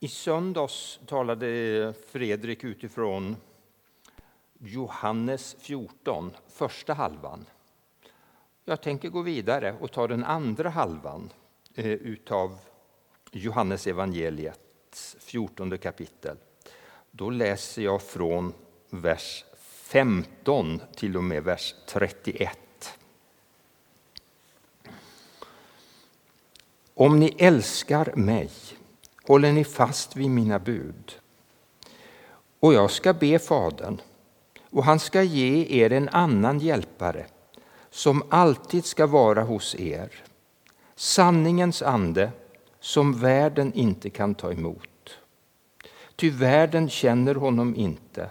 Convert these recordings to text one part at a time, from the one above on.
I söndags talade Fredrik utifrån Johannes 14, första halvan. Jag tänker gå vidare och ta den andra halvan eh, utav Johannes evangeliets 14 kapitel. Då läser jag från vers 15 till och med vers 31. Om ni älskar mig håller ni fast vid mina bud. Och jag ska be Fadern, och han ska ge er en annan hjälpare som alltid ska vara hos er, sanningens ande som världen inte kan ta emot. Ty världen känner honom inte.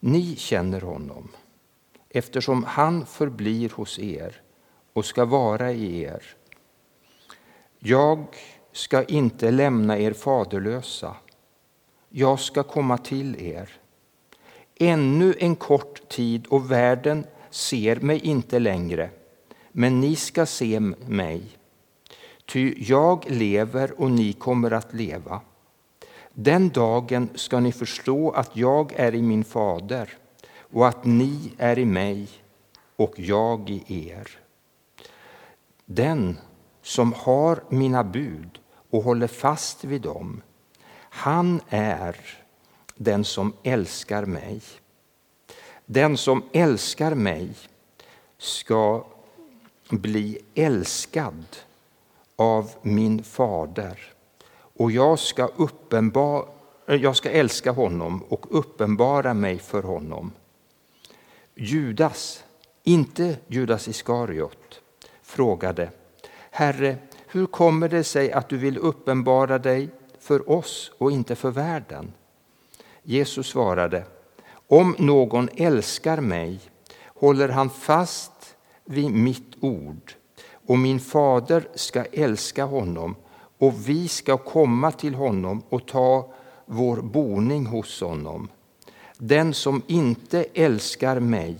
Ni känner honom eftersom han förblir hos er och ska vara i er. Jag ska inte lämna er faderlösa. Jag ska komma till er. Ännu en kort tid och världen ser mig inte längre, men ni ska se mig. Ty jag lever och ni kommer att leva. Den dagen ska ni förstå att jag är i min fader och att ni är i mig och jag i er. Den som har mina bud och håller fast vid dem, han är den som älskar mig. Den som älskar mig ska bli älskad av min fader och jag ska, uppenbar, jag ska älska honom och uppenbara mig för honom. Judas, inte Judas Iskariot, frågade Herre, hur kommer det sig att du vill uppenbara dig för oss och inte för världen? Jesus svarade, om någon älskar mig håller han fast vid mitt ord och min fader ska älska honom och vi ska komma till honom och ta vår boning hos honom. Den som inte älskar mig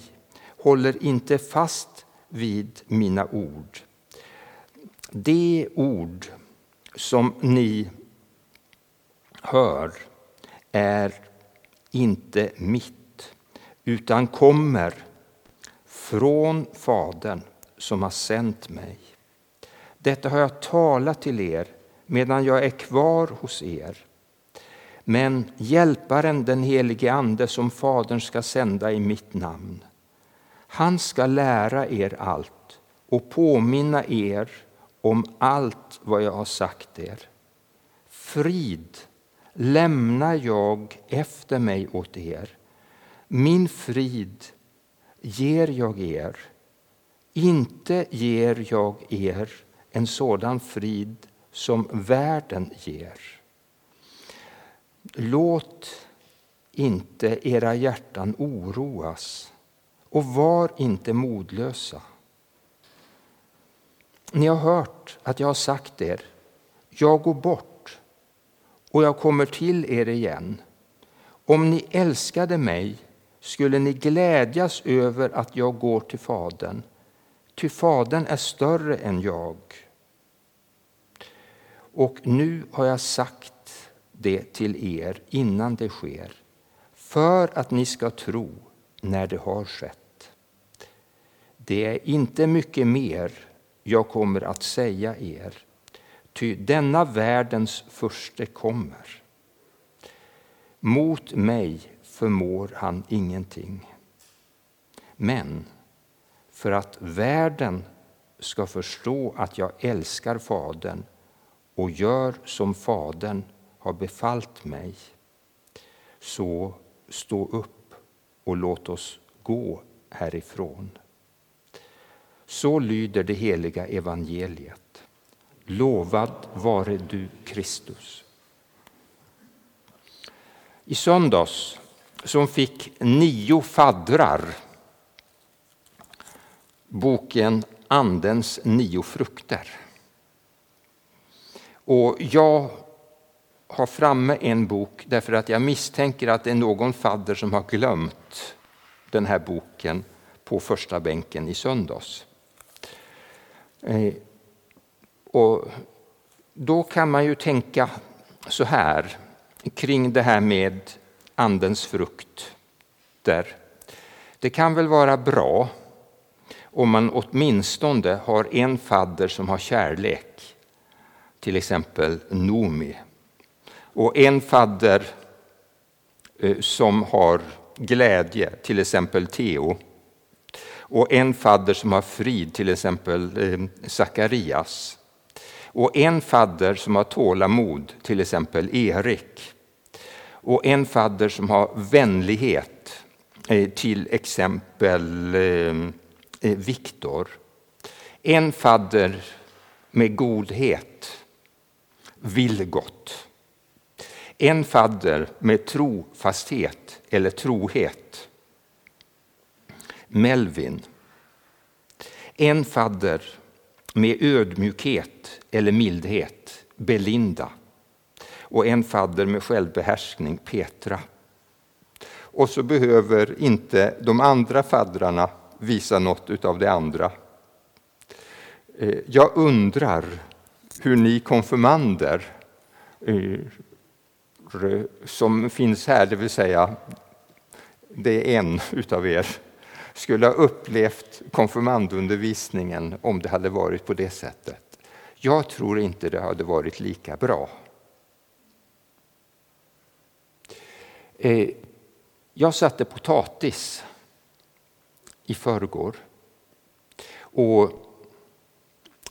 håller inte fast vid mina ord. Det ord som ni hör är inte mitt, utan kommer från Fadern som har sänt mig. Detta har jag talat till er medan jag är kvar hos er. Men Hjälparen, den helige Ande, som Fadern ska sända i mitt namn, han ska lära er allt och påminna er om allt vad jag har sagt er. Frid lämnar jag efter mig åt er. Min frid ger jag er. Inte ger jag er en sådan frid som världen ger. Låt inte era hjärtan oroas och var inte modlösa. Ni har hört att jag har sagt er, jag går bort och jag kommer till er igen. Om ni älskade mig skulle ni glädjas över att jag går till Fadern, ty Fadern är större än jag. Och nu har jag sagt det till er innan det sker, för att ni ska tro när det har skett. Det är inte mycket mer jag kommer att säga er, ty denna världens förste kommer. Mot mig förmår han ingenting. Men för att världen ska förstå att jag älskar Fadern och gör som Fadern har befallt mig, så stå upp och låt oss gå härifrån. Så lyder det heliga evangeliet. Lovad vare du, Kristus. I söndags, som fick nio faddrar boken Andens nio frukter. Och jag har framme en bok därför att jag misstänker att det är någon fadder som har glömt den här boken på första bänken i söndags. Eh, och då kan man ju tänka så här kring det här med Andens frukt. Där. Det kan väl vara bra om man åtminstone har en fadder som har kärlek, till exempel Nomi, och en fadder eh, som har glädje, till exempel Theo, och en fadder som har frid, till exempel eh, Sakarias, och en fadder som har tålamod, till exempel Erik, och en fadder som har vänlighet, eh, till exempel eh, Viktor. En fadder med godhet, Vilgot. En fadder med trofasthet eller trohet, Melvin. En fadder med ödmjukhet eller mildhet, Belinda. Och en fadder med självbehärskning, Petra. Och så behöver inte de andra faddrarna visa något av det andra. Eh, jag undrar hur ni konfirmander eh, som finns här, det vill säga det är en utav er, skulle ha upplevt konfirmandundervisningen om det hade varit på det sättet. Jag tror inte det hade varit lika bra. Eh, jag satte potatis i förrgår. Och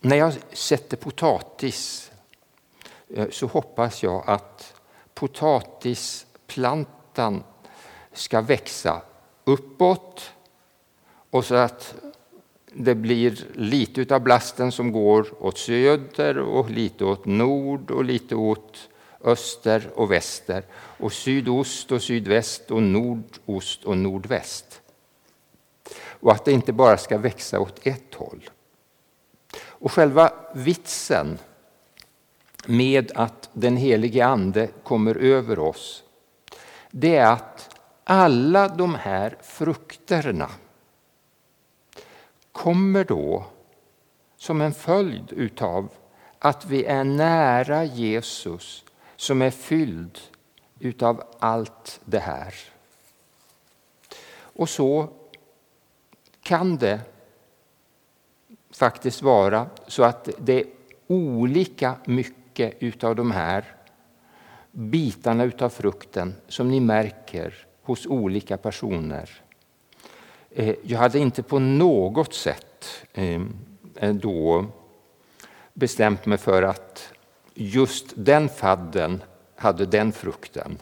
när jag sätter potatis eh, så hoppas jag att potatisplantan ska växa uppåt och så att det blir lite av blasten som går åt söder och lite åt nord och lite åt öster och väster och sydost och sydväst och nordost och nordväst. Och att det inte bara ska växa åt ett håll. Och själva vitsen med att den helige Ande kommer över oss, det är att alla de här frukterna kommer då som en följd utav att vi är nära Jesus som är fylld utav allt det här. Och så kan det faktiskt vara så att det är olika mycket utav de här bitarna utav frukten som ni märker hos olika personer. Eh, jag hade inte på något sätt ehm, eh, då bestämt mig för att just den fadden hade den frukten.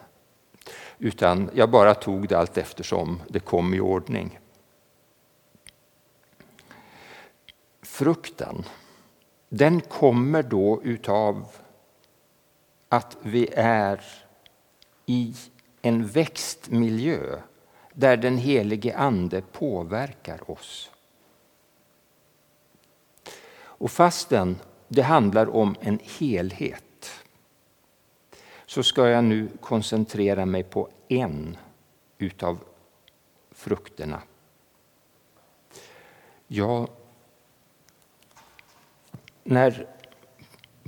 Utan jag bara tog det allt eftersom det kom i ordning. frukten, den kommer då utav att vi är i en växtmiljö där den helige Ande påverkar oss. Och fastän det handlar om en helhet så ska jag nu koncentrera mig på en utav frukterna. Ja... när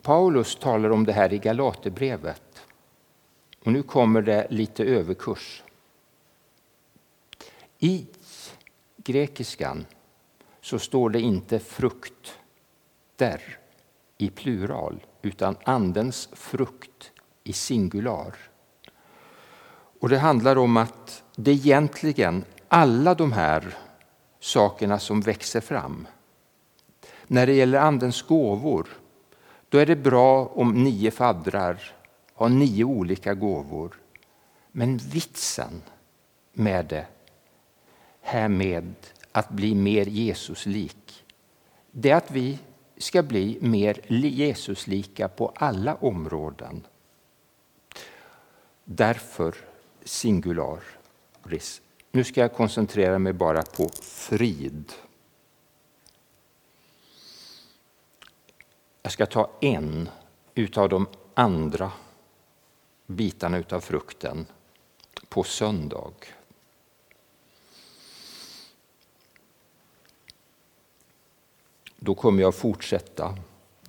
Paulus talar om det här i Galaterbrevet, och nu kommer det lite överkurs. I grekiskan så står det inte frukt där i plural, utan Andens frukt i singular. Och Det handlar om att det egentligen alla de här sakerna som växer fram när det gäller Andens gåvor, då är det bra om nio faddrar har nio olika gåvor. Men vitsen med det härmed att bli mer Jesuslik, det är att vi ska bli mer Jesuslika på alla områden. Därför singularis. Nu ska jag koncentrera mig bara på frid. Jag ska ta en utav de andra bitarna utav frukten på söndag. Då kommer jag fortsätta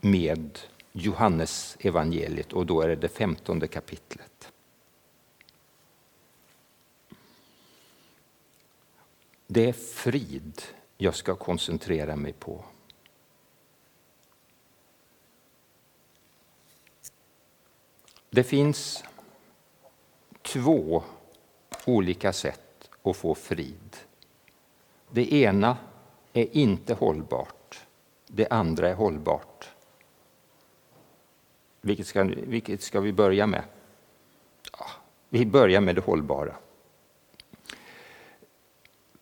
med Johannes evangeliet och då är det det femtonde kapitlet. Det är frid jag ska koncentrera mig på. Det finns två olika sätt att få frid. Det ena är inte hållbart, det andra är hållbart. Vilket ska, vilket ska vi börja med? Ja, vi börjar med det hållbara.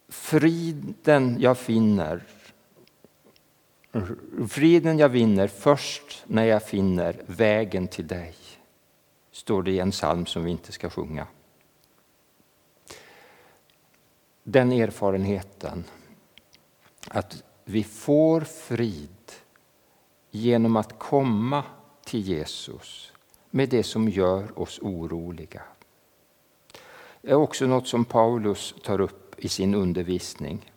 Friden jag finner Friden jag vinner först när jag finner vägen till dig, står det i en psalm som vi inte ska sjunga. Den erfarenheten att vi får frid genom att komma till Jesus med det som gör oss oroliga. Det är också något som Paulus tar upp i sin undervisning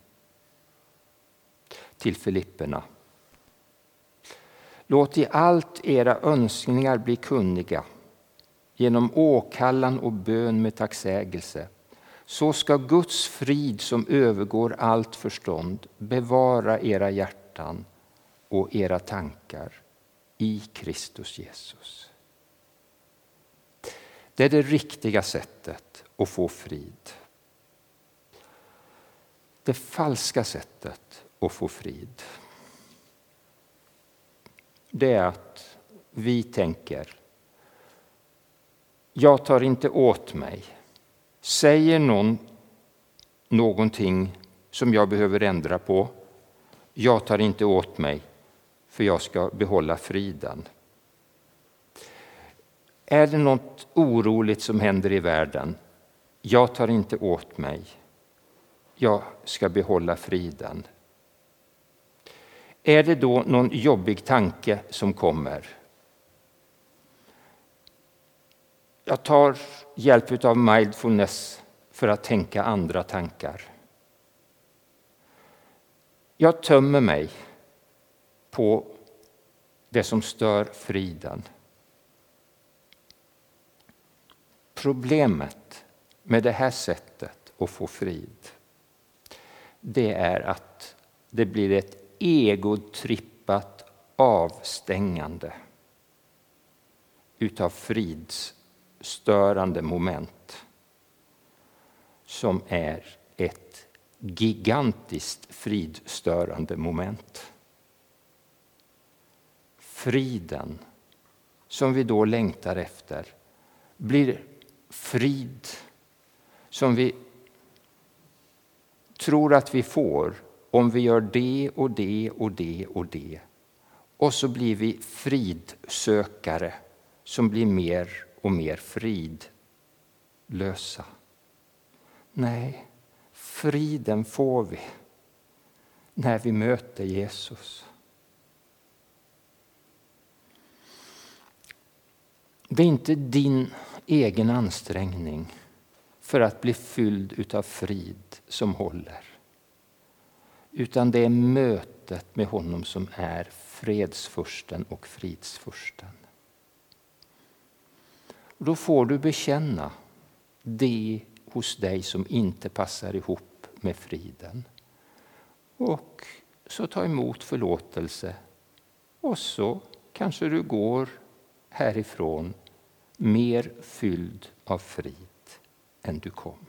till Filipperna. Låt i allt era önskningar bli kunniga genom åkallan och bön med tacksägelse. Så ska Guds frid som övergår allt förstånd bevara era hjärtan och era tankar i Kristus Jesus. Det är det riktiga sättet att få frid. Det falska sättet att få frid det är att vi tänker jag tar inte åt mig. Säger någon någonting som jag behöver ändra på, jag tar inte åt mig för jag ska behålla friden. Är det något oroligt som händer i världen? Jag tar inte åt mig. Jag ska behålla friden. Är det då någon jobbig tanke som kommer? Jag tar hjälp av mindfulness för att tänka andra tankar. Jag tömmer mig på det som stör friden. Problemet med det här sättet att få frid det är att det blir ett egotrippat avstängande utav störande moment som är ett gigantiskt fridstörande moment. Friden som vi då längtar efter blir frid som vi tror att vi får om vi gör det och det och det och det. Och så blir vi fridsökare som blir mer och mer fridlösa. Nej, friden får vi när vi möter Jesus. Det är inte din egen ansträngning för att bli fylld av frid som håller. Utan det är mötet med honom som är fredsfursten och fridsfursten då får du bekänna det hos dig som inte passar ihop med friden. Och så ta emot förlåtelse. Och så kanske du går härifrån mer fylld av frid än du kom.